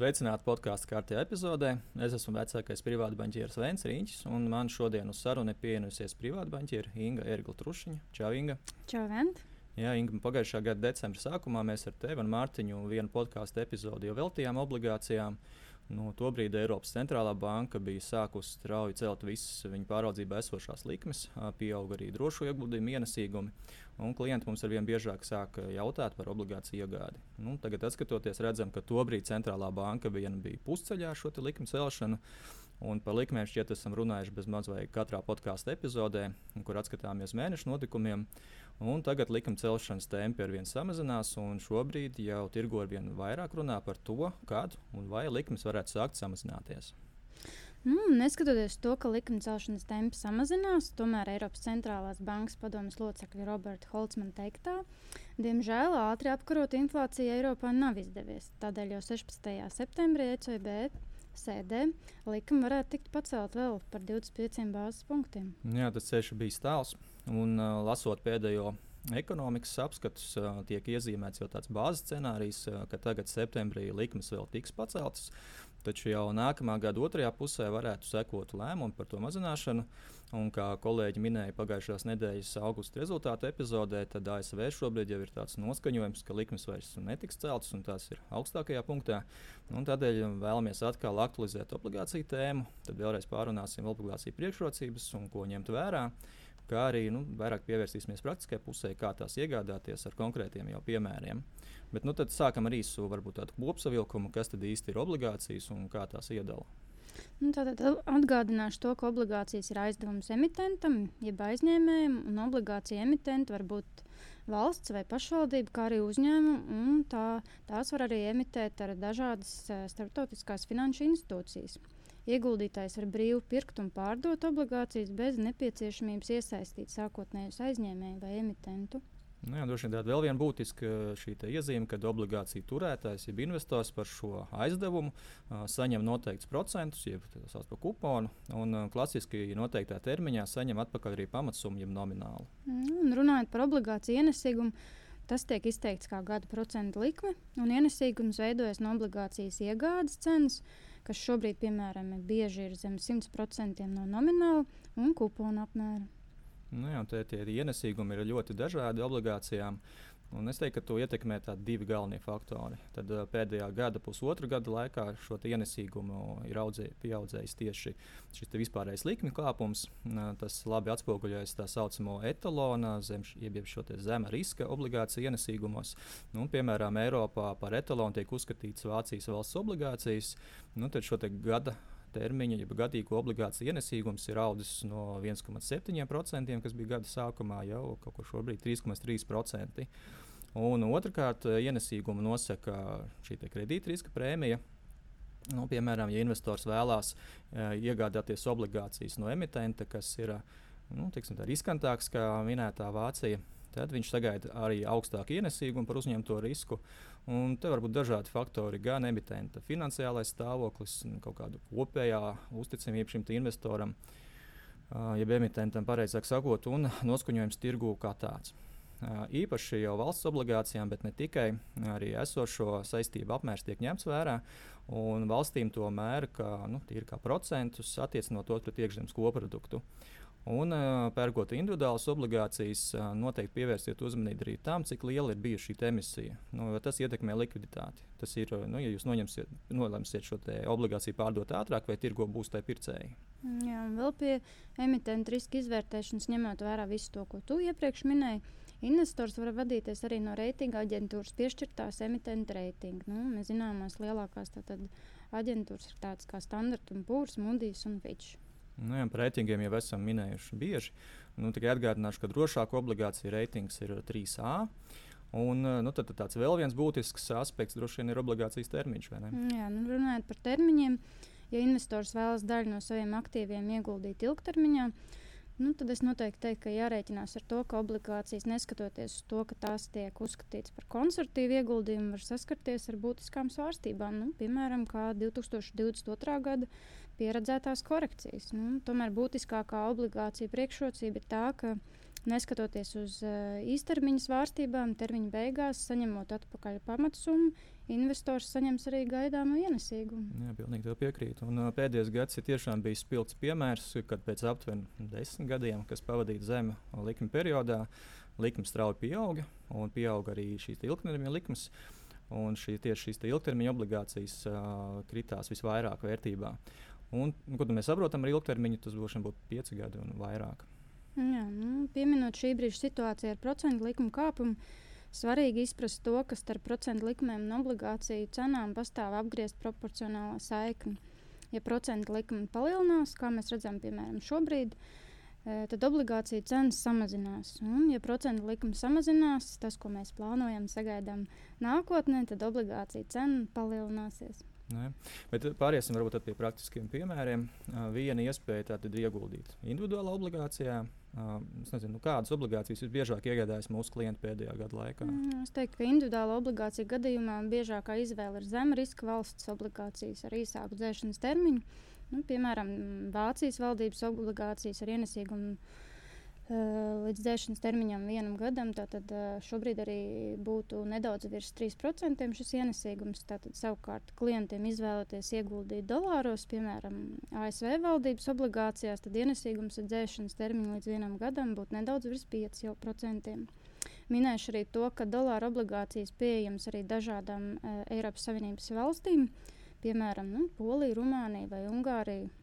Sveicināti podkāstu kārtējā epizodē. Es esmu vecākais privāta banķieris Vēns Rīņķis, un man šodien uz sarunu ir pievienojusies privāta banķiera Inga Ergla Trušiņa. Čau, Inga! Čau, Vēnt! Jā, Inga, pagājušā gada decembra sākumā mēs ar tevi un Mārtiņu vienu podkāstu epizodi jau veltījām obligācijām. Nu, Tobrīd Eiropas centrālā banka bija sākusi strauji celt visas viņa pāraudzībā esošās likmes, pieauga arī drošu ieguldījumu ienesīgumi. Klienti mums ar vien biežāk sāk jautāt par obligāciju iegādi. Nu, tagad, skatoties, redzam, ka tobrīd centrālā banka vien bija pusceļā šo likmu celšanu. Un par likmēm šķiet, esam runājuši bezmaz vai katrā podkāstu epizodē, kur atskatāmies mēnešu notikumiem. Un tagad likuma celšanas tempi ar vien samazinās, un šobrīd jau tirgo ar vien vairāk runā par to, kad un vai likmes varētu sākt samazināties. Nu, neskatoties to, ka likuma celšanas tempi samazinās, tomēr Eiropas centrālās bankas padomas locekļa Roberta Holcmana teiktā, diemžēl ātri apkarot inflāciju Eiropā nav izdevies. Tādēļ jau 16. septembrī ECB sēdē likuma varētu tikt pacelt vēl par 25 bāzes punktiem. Jā, tas ceļš bija tāls. Un uh, lasot pēdējo ekonomikas apskatus, tiek iezīmēts jau tāds bāzes scenārijs, ka tagad septembrī likmes vēl tiks paceltas. Taču jau nākamā gada otrajā pusē varētu sekot lēmumu par to mazināšanu. Un, kā kolēģi minēja pagājušās nedēļas augusta rezultātu epizodē, tad ASV šobrīd jau ir tāds noskaņojums, ka likmes vairs netiks celtas un tās ir augstākajā punktā. Un tādēļ vēlamies atkal aktualizēt obligāciju tēmu. Tad vēlreiz pārunāsim obligāciju priekšrocības un ko ņemt vērā kā arī nu, vairāk pievērsīsimies praktiskajai pusē, kā tās iegādāties ar konkrētiem piemēriem. Bet nu, tad sākam ar īsu varbūt, tādu kopsavilkumu, kas tad īsti ir obligācijas un kā tās iedala. Nu, tātad atgādināšu to, ka obligācijas ir aizdevums emitentam, jeb aizņēmējam, un obligācija emitenta var būt valsts vai pašvaldība, kā arī uzņēmuma. Tā, tās var arī emitēt ar dažādas eh, starptautiskās finanšu institūcijas. Ieguldītājs var brīvi pirkt un pārdot obligācijas bez nepieciešamības iesaistīt sākotnējus aizņēmēju vai emitentu. Nu, jā, droši vien tāda vēl viena būtiska šī iezīme, kad obligāciju turētājs, jeb investors par šo aizdevumu uh, saņem noteiktus procentus, jeb tā sauc par kuponu, un uh, klasiski noteiktā termiņā saņem atpakaļ arī pamatsummu, jeb nominālu. Mm, runājot par obligāciju ienesīgumu, tas tiek izteikts kā gada procentu likme, un ienesīgums veidojas no obligācijas iegādes cenas. Uh, kas šobrīd, piemēram, bieži ir zem 100% no nomināla un kupona apmēra. Nu jā, tie, tie ienesīgumi ir ļoti dažādi obligācijām. Un es teiktu, ka to ietekmē divi galvenie faktori. Tad pēdējā gada, pusotra gada laikā šo ienesīgumu ir audzē, pieaudzējis tieši šis vispārējais likmi kāpums. Tas labi atspoguļojas tā saucamo etalona, zem, jeb šo zema riska obligāciju ienesīgumos. Nu, piemēram, Eiropā par etalonu tiek uzskatīts Vācijas valsts obligācijas. Nu, tad šo gada termiņa, ja gadīgo obligāciju ienesīgums ir audzis no 1,7%, kas bija gada sākumā, jau kaut kur šobrīd 3,3%. Un otrkārt, ienesīgumu nosaka šī kredītriska prēmija. Nu, piemēram, ja investors vēlās uh, iegādāties obligācijas no emitenta, kas ir nu, tiksim, riskantāks nekā minētā Vācija, tad viņš sagaida arī augstāku ienesīgumu par uzņemto risku. Un te var būt dažādi faktori, gan emitenta finansiālais stāvoklis, kaut kāda kopējā uzticamība šim investoram, jeb emitentam, pareizāk sakot, un noskaņojums tirgū kā tāds. Īpaši jau valsts obligācijām, bet ne tikai, arī esošo saistību apmērs tiek ņemts vērā. Valstīm to mēra kā, nu, kā procentus, attiecinot to pret iekšzemes koproduktu. Un, pērkot individuālas obligācijas, noteikti pievērsiet uzmanību arī tam, cik liela ir bijusi šī emisija. Nu, tas ietekmē likviditāti. Tas ir, nu, ja jūs nolemsiet šo obligāciju pārdot ātrāk, vai tirgo būs tai pircēji. Jā, un vēl pie emitenta riska izvērtēšanas, ņemot vērā visu to, ko tu iepriekš minēji, investors var vadīties arī no reitinga aģentūras piešķirtās emitenta reitinga. Nu, mēs zināmās lielākās aģentūras ir tādas kā Standard Pūrs, Moody's un Fitch. Nu, jā, par reitingiem jau esam minējuši bieži. Nu, tikai atgādināšu, ka drošāka obligācija reitings ir 3A. Un, nu, tad, tad tāds vēl viens būtisks aspekts droši vien ir obligācijas termiņš. Jā, nu, runājot par termiņiem, ja investors vēlas daļu no saviem aktīviem ieguldīt ilgtermiņā, nu, tad es noteikti teiktu, ka jārēķinās ar to, ka obligācijas, neskatoties uz to, ka tās tiek uzskatītas par konservatīvu ieguldījumu, var saskarties ar būtiskām svārstībām. Nu, piemēram, kā 2022. gada pieredzētās korekcijas. Nu, tomēr būtiskākā obligācija priekšrocība ir tā, ka neskatoties uz uh, īstermiņa svārstībām, termiņa beigās, saņemot atpakaļ pamatsummu, investors saņems arī gaidāmo ienesīgumu. Jā, pilnīgi piekrītu. Un, uh, pēdējais gads ir tiešām bijis spilgts piemērs, kad pēc aptuveni desmit gadiem, kas pavadīti zeme likuma periodā, likme strauji pieauga un pieauga arī šīs ilgtermiņa likmes. Un šī, tieši šīs ilgtermiņa obligācijas uh, kritās visvairāk vērtībā. Un, nu, ko mēs saprotam ar ilgtermiņu, tas būtu pieci gadi un vairāk. Jā, nu, pieminot šī brīža situāciju ar procentu likumu kāpumu, Svarīgi izprast to, ka starp procentu likmēm un obligāciju cenām pastāv apgriezt proporcionālā saikne. Ja procentu likme palielinās, kā mēs redzam, piemēram, šobrīd, e, tad obligāciju cenas samazinās. Un, ja procentu likme samazinās, tas, ko mēs plānojam, sagaidām nākotnē, tad obligāciju cena palielināsies. Ne? Bet pāriesim varbūt pie praktiskiem piemēriem. Viena iespēja tātad ieguldīt individuālā obligācijā, Es nezinu, nu, kādas obligācijas visbiežāk iegādājas mūsu klienti pēdējā gada laikā. Mm, es teiktu, ka individuāla obligācija gadījumā biežākā izvēle ir zema riska valsts obligācijas ar īsāku dzēšanas termiņu. Nu, piemēram, Vācijas valdības obligācijas ar ienesīgumu līdz dzēšanas termiņam vienam gadam. Tātad eh, šobrīd arī būtu nedaudz virs 3% šis ienesīgums. Tātad savukārt klientiem izvēloties ieguldīt dolāros, piemēram, ASV valdības obligācijās, tad ienesīgums ar dzēšanas termiņu līdz vienam gadam būtu nedaudz virs 5%. Minēšu arī to, ka dolāra obligācijas pieejamas arī dažādām e, Eiropas Savienības valstīm, piemēram, nu, Polija, Rumānija vai Ungārija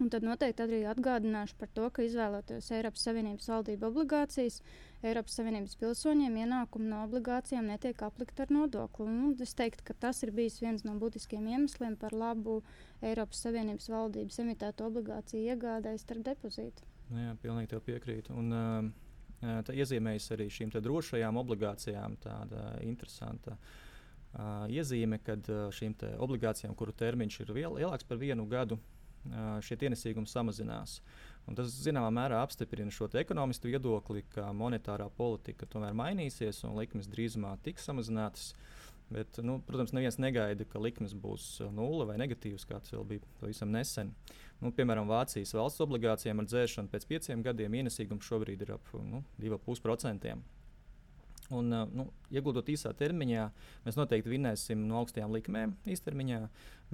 Un tad noteikti arī atgādināšu par to, ka izvēloties Eiropas Savienības valdību obligācijas, Eiropas Savienības pilsoņiem ienākumi no obligācijām netiek aplikti ar nodokli. Un es teiktu, ka tas ir bijis viens no būtiskiem iemesliem par labu Eiropas Savienības valdības emitētu obligāciju iegādai starp depozītu. Nu jā, pilnīgi piekrītu. Un, uh, tā iezīmējas arī šīm drošajām obligācijām tāda interesanta. Uh, iezīme, kad uh, šīm obligācijām, kuru termiņš ir lielāks par vienu gadu, šie ienesīgumi samazinās. Un tas zināmā mērā apstiprina šo ekonomistu viedokli, ka monetārā politika tomēr mainīsies un likmes drīzumā tiks samazinātas. Bet, nu, protams, neviens negaida, ka likmes būs nulle vai negatīvas, kā tas vēl bija pavisam nesen. Nu, piemēram, Vācijas valsts obligācijām ar dzēšanu pēc pieciem gadiem ienesīgums šobrīd ir ap nu, 2,5%. Un, nu, ieguldot īsā termiņā, mēs noteikti vinēsim no augstajām likmēm īstermiņā,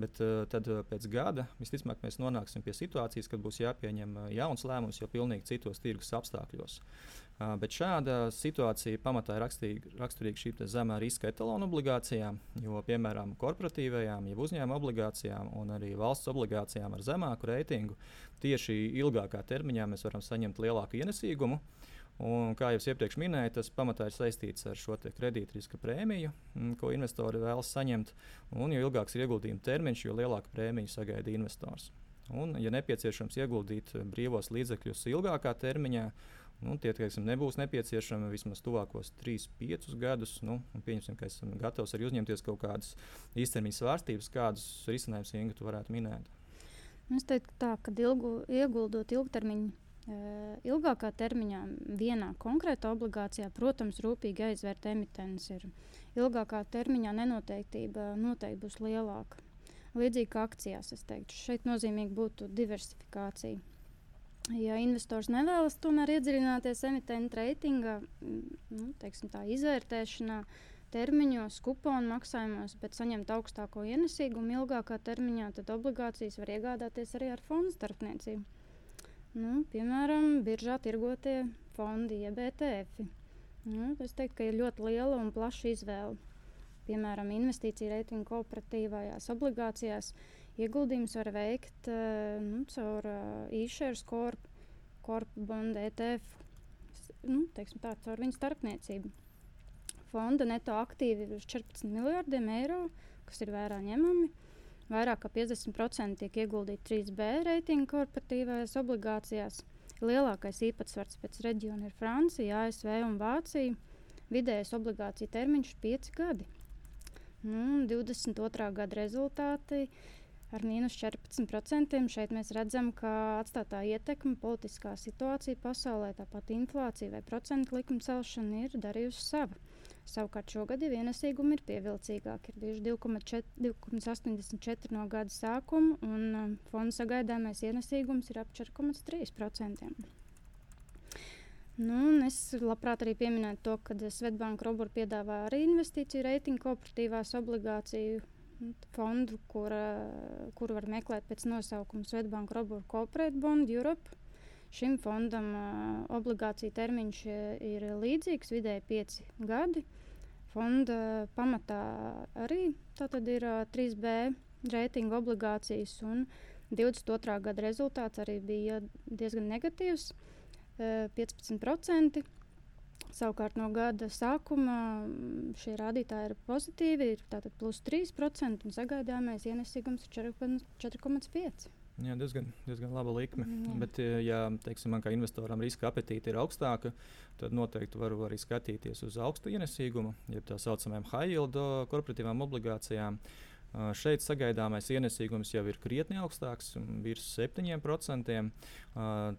bet uh, tad uh, pēc gada visticamāk mēs nonāksim pie situācijas, kad būs jāpieņem jauns lēmums jau pilnīgi citos tirgus apstākļos. Bet šāda situācija pamatā ir raksturīga šīm zemā riska etalonu obligācijām, jo piemēram korporatīvajām, jeb uzņēmuma obligācijām un arī valsts obligācijām ar zemāku reitingu tieši ilgākā termiņā mēs varam saņemt lielāku ienesīgumu. Uh, Un, kā jau iepriekš minēju, tas pamatā ir saistīts ar šo kredītriska prēmiju, mm, ko investori vēlas saņemt. Un, jo ilgāks ir ieguldījuma termiņš, jo lielāku prēmiju sagaida investors. Un, ja nepieciešams ieguldīt brīvos līdzekļus ilgākā termiņā, nu, tie teiksim, nebūs nepieciešami vismaz tuvākos 3-5 gadus. Nu, pieņemsim, ka esam gatavi arī uzņemties kaut kādas īstermiņa svārstības, kādus risinājumus Inga varētu minēt. Es teiktu, tā, ka ilgu, ieguldot ilgtermiņu Ilgākā termiņā vienā konkrētā obligācijā, protams, rūpīgi aizvērt emitents. Ir. Ilgākā termiņā nenoteiktība noteikti būs lielāka. Līdzīgi kā akcijās, es teiktu, šeit nozīmīgi būtu diversifikācija. Ja investors nevēlas tomēr iedziļināties emitentu reitingā, nu, teiksim, tā izvērtēšanā, termiņos, kuponu maksājumos, bet saņemt augstāko ienesīgumu ilgākā termiņā, tad obligācijas var iegādāties arī ar fondu starpniecību. Nu, piemēram, biržā tirgotie fondi, jeb ETF. Nu, es teiktu, ka ir ļoti liela un plaša izvēle. Piemēram, investīcija reitingu kooperatīvajās obligācijās ieguldījums var veikt uh, nu, caur uh, e-shares corp, corp bondu ETF, nu, teiksim tā, caur viņu starpniecību. Fonda neto aktīvi ir 14 miljardiem eiro, kas ir vērā ņemami. Vairāk kā 50% tiek ieguldīti 3B reitinga korporatīvajās obligācijās. Lielākais īpatsvars pēc reģiona ir Francija, ASV un Vācija. Vidējais obligāciju termiņš ir 5 gadi. Nu, 22. gada rezultāti ar mīnus 14%. Šeit mēs redzam, ka atstātā ietekme, politiskā situācija pasaulē, tāpat inflācija vai procentu likuma celšana ir darījusi savu. Savukārt šogad jau ienesīgumi ir pievilcīgāki. Ir bijuši 2,84 no gada sākuma, un um, fonda sagaidāmais ienesīgums ir ap 4,3%. Nu, es labprāt arī pieminētu to, ka Svetbānka Robur piedāvā arī investīciju reitingu kooperatīvās obligāciju fondu, kur, kur var meklēt pēc nosaukuma Svetbank Robur Corporate Bond Europe. Šim fondam uh, obligācija termiņš ir līdzīgs, vidēji 5 gadi. Fonda pamatā arī ir uh, 3B reitinga obligācijas, un 22. gada rezultāts arī bija diezgan negatīvs uh, - 15%. Savukārt no gada sākuma šie rādītāji ir pozitīvi, ir tātad plus 3% un sagaidāmais ienesīgums ir 4,5%. Jā, diezgan, diezgan laba likme. Jā. Bet, ja teiksim, man kā investoram riska apetīte ir augstāka, tad noteikti varu arī skatīties uz augstu ienesīgumu, jeb tā saucamajām high yield korporatīvām obligācijām. Uh, Šeit sagaidāmais ienesīgums jau ir krietni augstāks, virs 7%.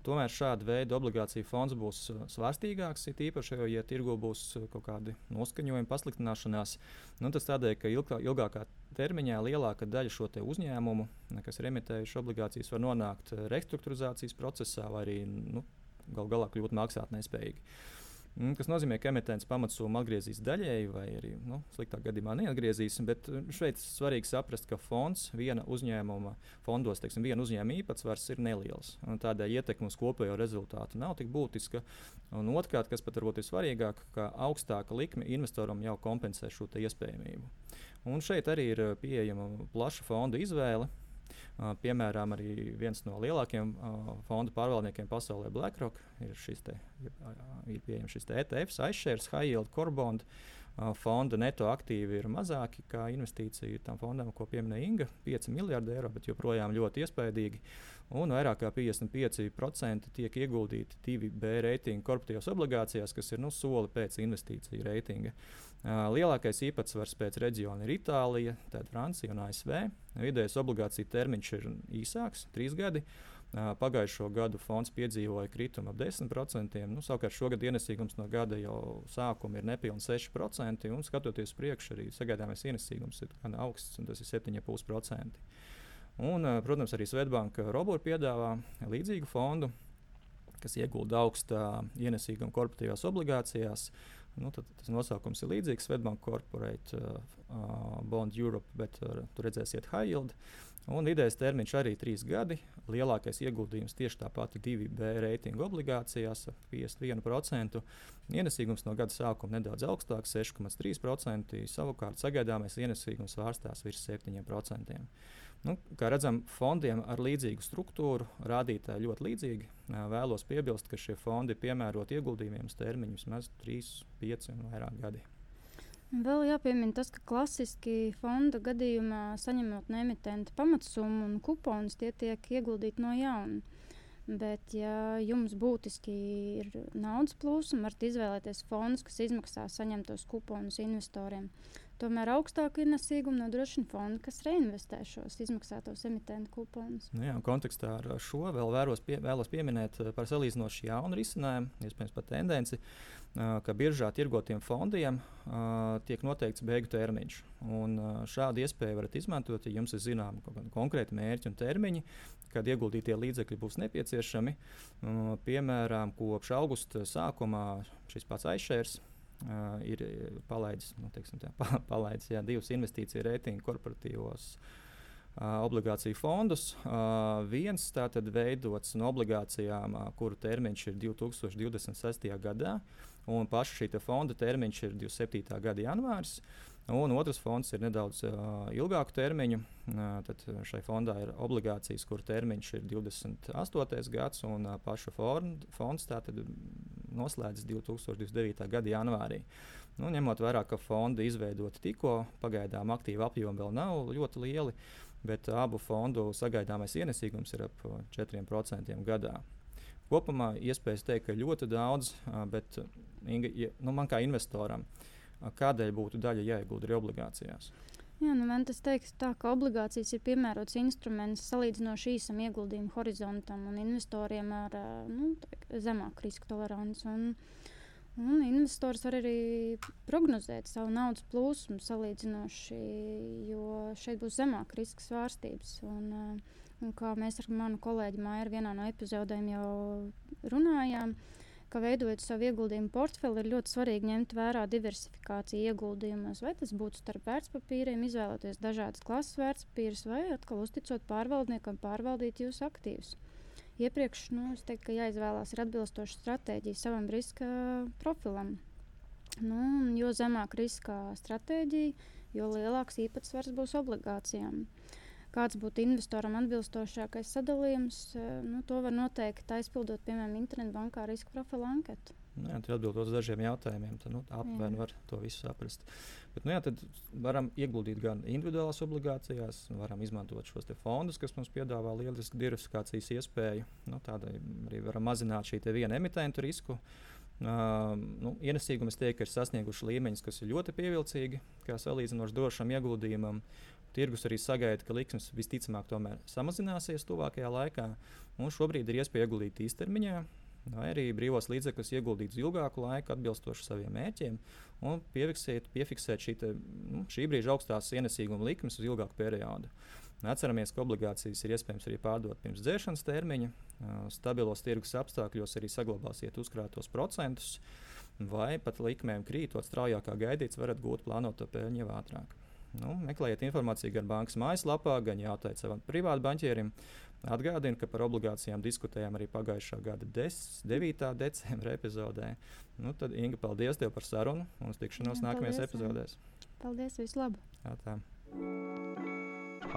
Tomēr šāda veida obligāciju fonds būs svārstīgāks, it īpaši, ja tirgu būs kaut kādi noskaņojumi, pasliktināšanās. Nu, tas tādēļ, ka ilgā, ilgākā termiņā lielāka daļa šo uzņēmumu, kas ir emitējuši obligācijas, var nonākt restruktūrizācijas procesā vai arī nu, gal galā kļūt maksātnespējīgi. Mm, kas nozīmē, ka emitents pamatsummu atgriezīs daļēji, vai arī nu, sliktā gadījumā neatgriezīs. Bet uh, šeit svarīgi saprast, ka fonds viena uzņēmuma fondos, teiksim, viena uzņēmuma īpatsvars ir neliels. Tādēļ ietekme uz kopējo rezultātu nav tik būtiska. Un otrkārt, kas pat varbūt ir svarīgāk, ka augstāka likme investoram jau kompensē šo iespējamību. Un šeit arī ir uh, pieejama plaša fonda izvēle. Uh, piemēram, arī viens no lielākajiem uh, fondu pārvaldniekiem pasaulē, BlackRock, ir, te, ir pieejams šis ETF, aizsērs, high yield, korbonda. Uh, fonda neto aktīvi ir mazāki nekā investīcija tam fondam, ko pieminēja Inga - 5 miljardi eiro, bet joprojām ļoti iespaidīgi. Un vairāk kā 55% tiek ieguldīti 2B reitinga korporatīvās obligācijās, kas ir nu, soli pēc investīciju reitinga. Uh, Lielākais īpatsvars pēc reģiona ir Itālija, tad Francija un ASV. Vidējais obligāciju termiņš ir īsāks, trīs gadi. Pagājušo gadu fonds piedzīvoja kritumu ap 10%. Nu, savukārt šogad ienesīgums no gada jau sākuma ir nepilnīgi 6%. Un skatoties priekšā, arī sagaidāmais ienesīgums ir gan augsts, un tas ir 7,5%. Un, protams, arī Svetbanka Robūra piedāvā līdzīgu fondu, kas iegulda augstā ienesīguma korporatīvās obligācijās. Uh, Nu, tad, tas nosaukums ir līdzīgs Svetbank Corporate uh, uh, Bond Europe, bet uh, tur redzēsiet high yield. Un vidējais termiņš arī ir trīs gadi. Lielākais ieguldījums tieši tā pati 2B reitinga obligācijās - 51%. Ienesīgums no gada sākuma nedaudz augstāks - 6,3%. Savukārt sagaidāmais ienesīgums vārstās virs 7%. Nu, kā redzam, fondiem ar līdzīgu struktūru rādītāji ļoti līdzīgi. Vēlos piebilst, ka šie fondi ir piemēroti ieguldījumiem uz termiņu vismaz 3, 5 un vairāk gadi. Vēl jāpiemina tas, ka klasiski fonda gadījumā saņemot no emitenta pamatsummu un kuponus, tie tiek ieguldīti no jauna. Bet, ja jums būtiski ir naudas plūsma, varat izvēlēties fondus, kas izmaksā saņemtos kuponus investoriem. Tomēr augstāku ienesīgumu nodrošina fondi, kas reinvestē šos izmaksātos emitentu kuponus. Nu jā, kontekstā ar šo vēl vēros pie, vēlos pieminēt eh, par salīdzinoši jaunu risinājumu, iespējams, pat tendenci. Uh, ka biržā tirgotiem fondiem tiek noteikts beigu termiņš. Un šādu iespēju varat izmantot, ja jums ir zināmi konkrēti mērķi un termiņi, kad ieguldītie līdzekļi būs nepieciešami. Piemēram, kopš augusta sākumā šis pats aizšērs Uh, ir palaidis, nu, teiksim, tā, palaidis jā, divus investīciju reitingu korporatīvos uh, obligāciju fondus. Uh, viens tātad veidots no obligācijām, uh, kuru termiņš ir 2026. gadā. Uh, un paša šī fonda termiņš ir 27. gada janvāris. Un otrs fonds ir nedaudz uh, ilgāku termiņu. Uh, tad šai fondā ir obligācijas, kur termiņš ir 28. gads, un uh, paša fond, fonds noslēdzas 2029. gada janvārī. Nu, ņemot vērā, ka fondi izveidoti tikko, pagaidām aktīva apjoma vēl nav ļoti lieli, bet abu fondu sagaidāmais ienesīgums ir ap 4% gadā. Kopumā iespējas teikt, ka ļoti daudz, bet Inga, nu, man kā investoram, kādēļ būtu daļa jāiegulda arī obligācijās? Jā, nu man tas teiks tā, ka obligācijas ir piemērots instruments salīdzinoši īsam ieguldījumu horizontam un investoriem ar nu, zemāku risku toleranci. Un, un investors var arī prognozēt savu naudas plūsmu salīdzinoši, jo šeit būs zemāka riska svārstības. Un, un kā mēs ar manu kolēģi Māju vienā no epizodēm jau runājām, uh, ka veidojot savu ieguldījumu portfeli, ir ļoti svarīgi ņemt vērā diversifikāciju ieguldījumos. Vai tas būtu starp vērtspapīriem, izvēloties dažādas klases vērtspapīrus, vai atkal uzticot pārvaldniekam pārvaldīt jūsu aktīvus. Iepriekš nu, es teiktu, ka jāizvēlās ir atbilstoša stratēģija savam riska profilam. Nu, jo zemāk riska stratēģija, jo lielāks īpatsvars būs obligācijām. Uh, kāds būtu investoram atbilstošākais sadalījums, eh, nu, to var noteikt aizpildot, piemēram, internetbankā riska profila anketu. Nu jā, atbildot uz dažiem jautājumiem, tad nu, aptuveni var to visu saprast. Bet, nu, jā, tad varam ieguldīt gan individuālās obligācijās, varam izmantot šos fondus, kas mums piedāvā lielisku diversifikācijas iespēju. Nu, Tādai arī varam mazināt šī viena emitentu risku. Uh, nu, ienesīgumi, es teiktu, ir sasnieguši līmeņus, kas ir ļoti pievilcīgi, kā salīdzinoši drošam ieguldījumam. Tirgus arī sagaida, ka likmes visticamāk tomēr samazināsies tuvākajā laikā. Mums šobrīd ir iespēja ieguldīt īstermiņā, vai arī brīvos līdzekļus ieguldīt uz ilgāku laiku, atbilstoši saviem mērķiem, un piefiksēt, piefiksēt šī, te, nu, šī brīža augstās ienesīguma likmes uz ilgāku periodu. Atceramies, ka obligācijas ir iespējams arī pārdot pirms dzēšanas termiņa. Stabilos tirgus apstākļos arī saglabāsiet uzkrātos procentus, vai pat likmēm krītot straujākā gaidīts, varat gūt plānoto peļņu jau ātrāk. Nu, meklējiet informāciju gan bankas mājaslapā, gan jautājiet savam privātam banķierim. Atgādinu, ka par obligācijām diskutējām arī pagājušā gada 10, 9. decembra epizodē. Nu, tad, Inga, paldies tev par sarunu un tikšanos Jā, nākamajās paldies, epizodēs. Paldies, vislabāk!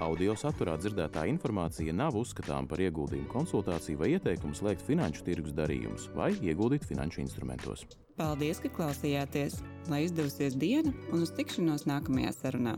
Audio saturā dzirdētā informācija nav uzskatāms par ieguldījumu konsultāciju vai ieteikumu slēgt finanšu tirgus darījumus vai ieguldīt finanšu instrumentos. Paldies, ka klausījāties! Lai izdevusies diena un uz tikšanos nākamajā sarunā!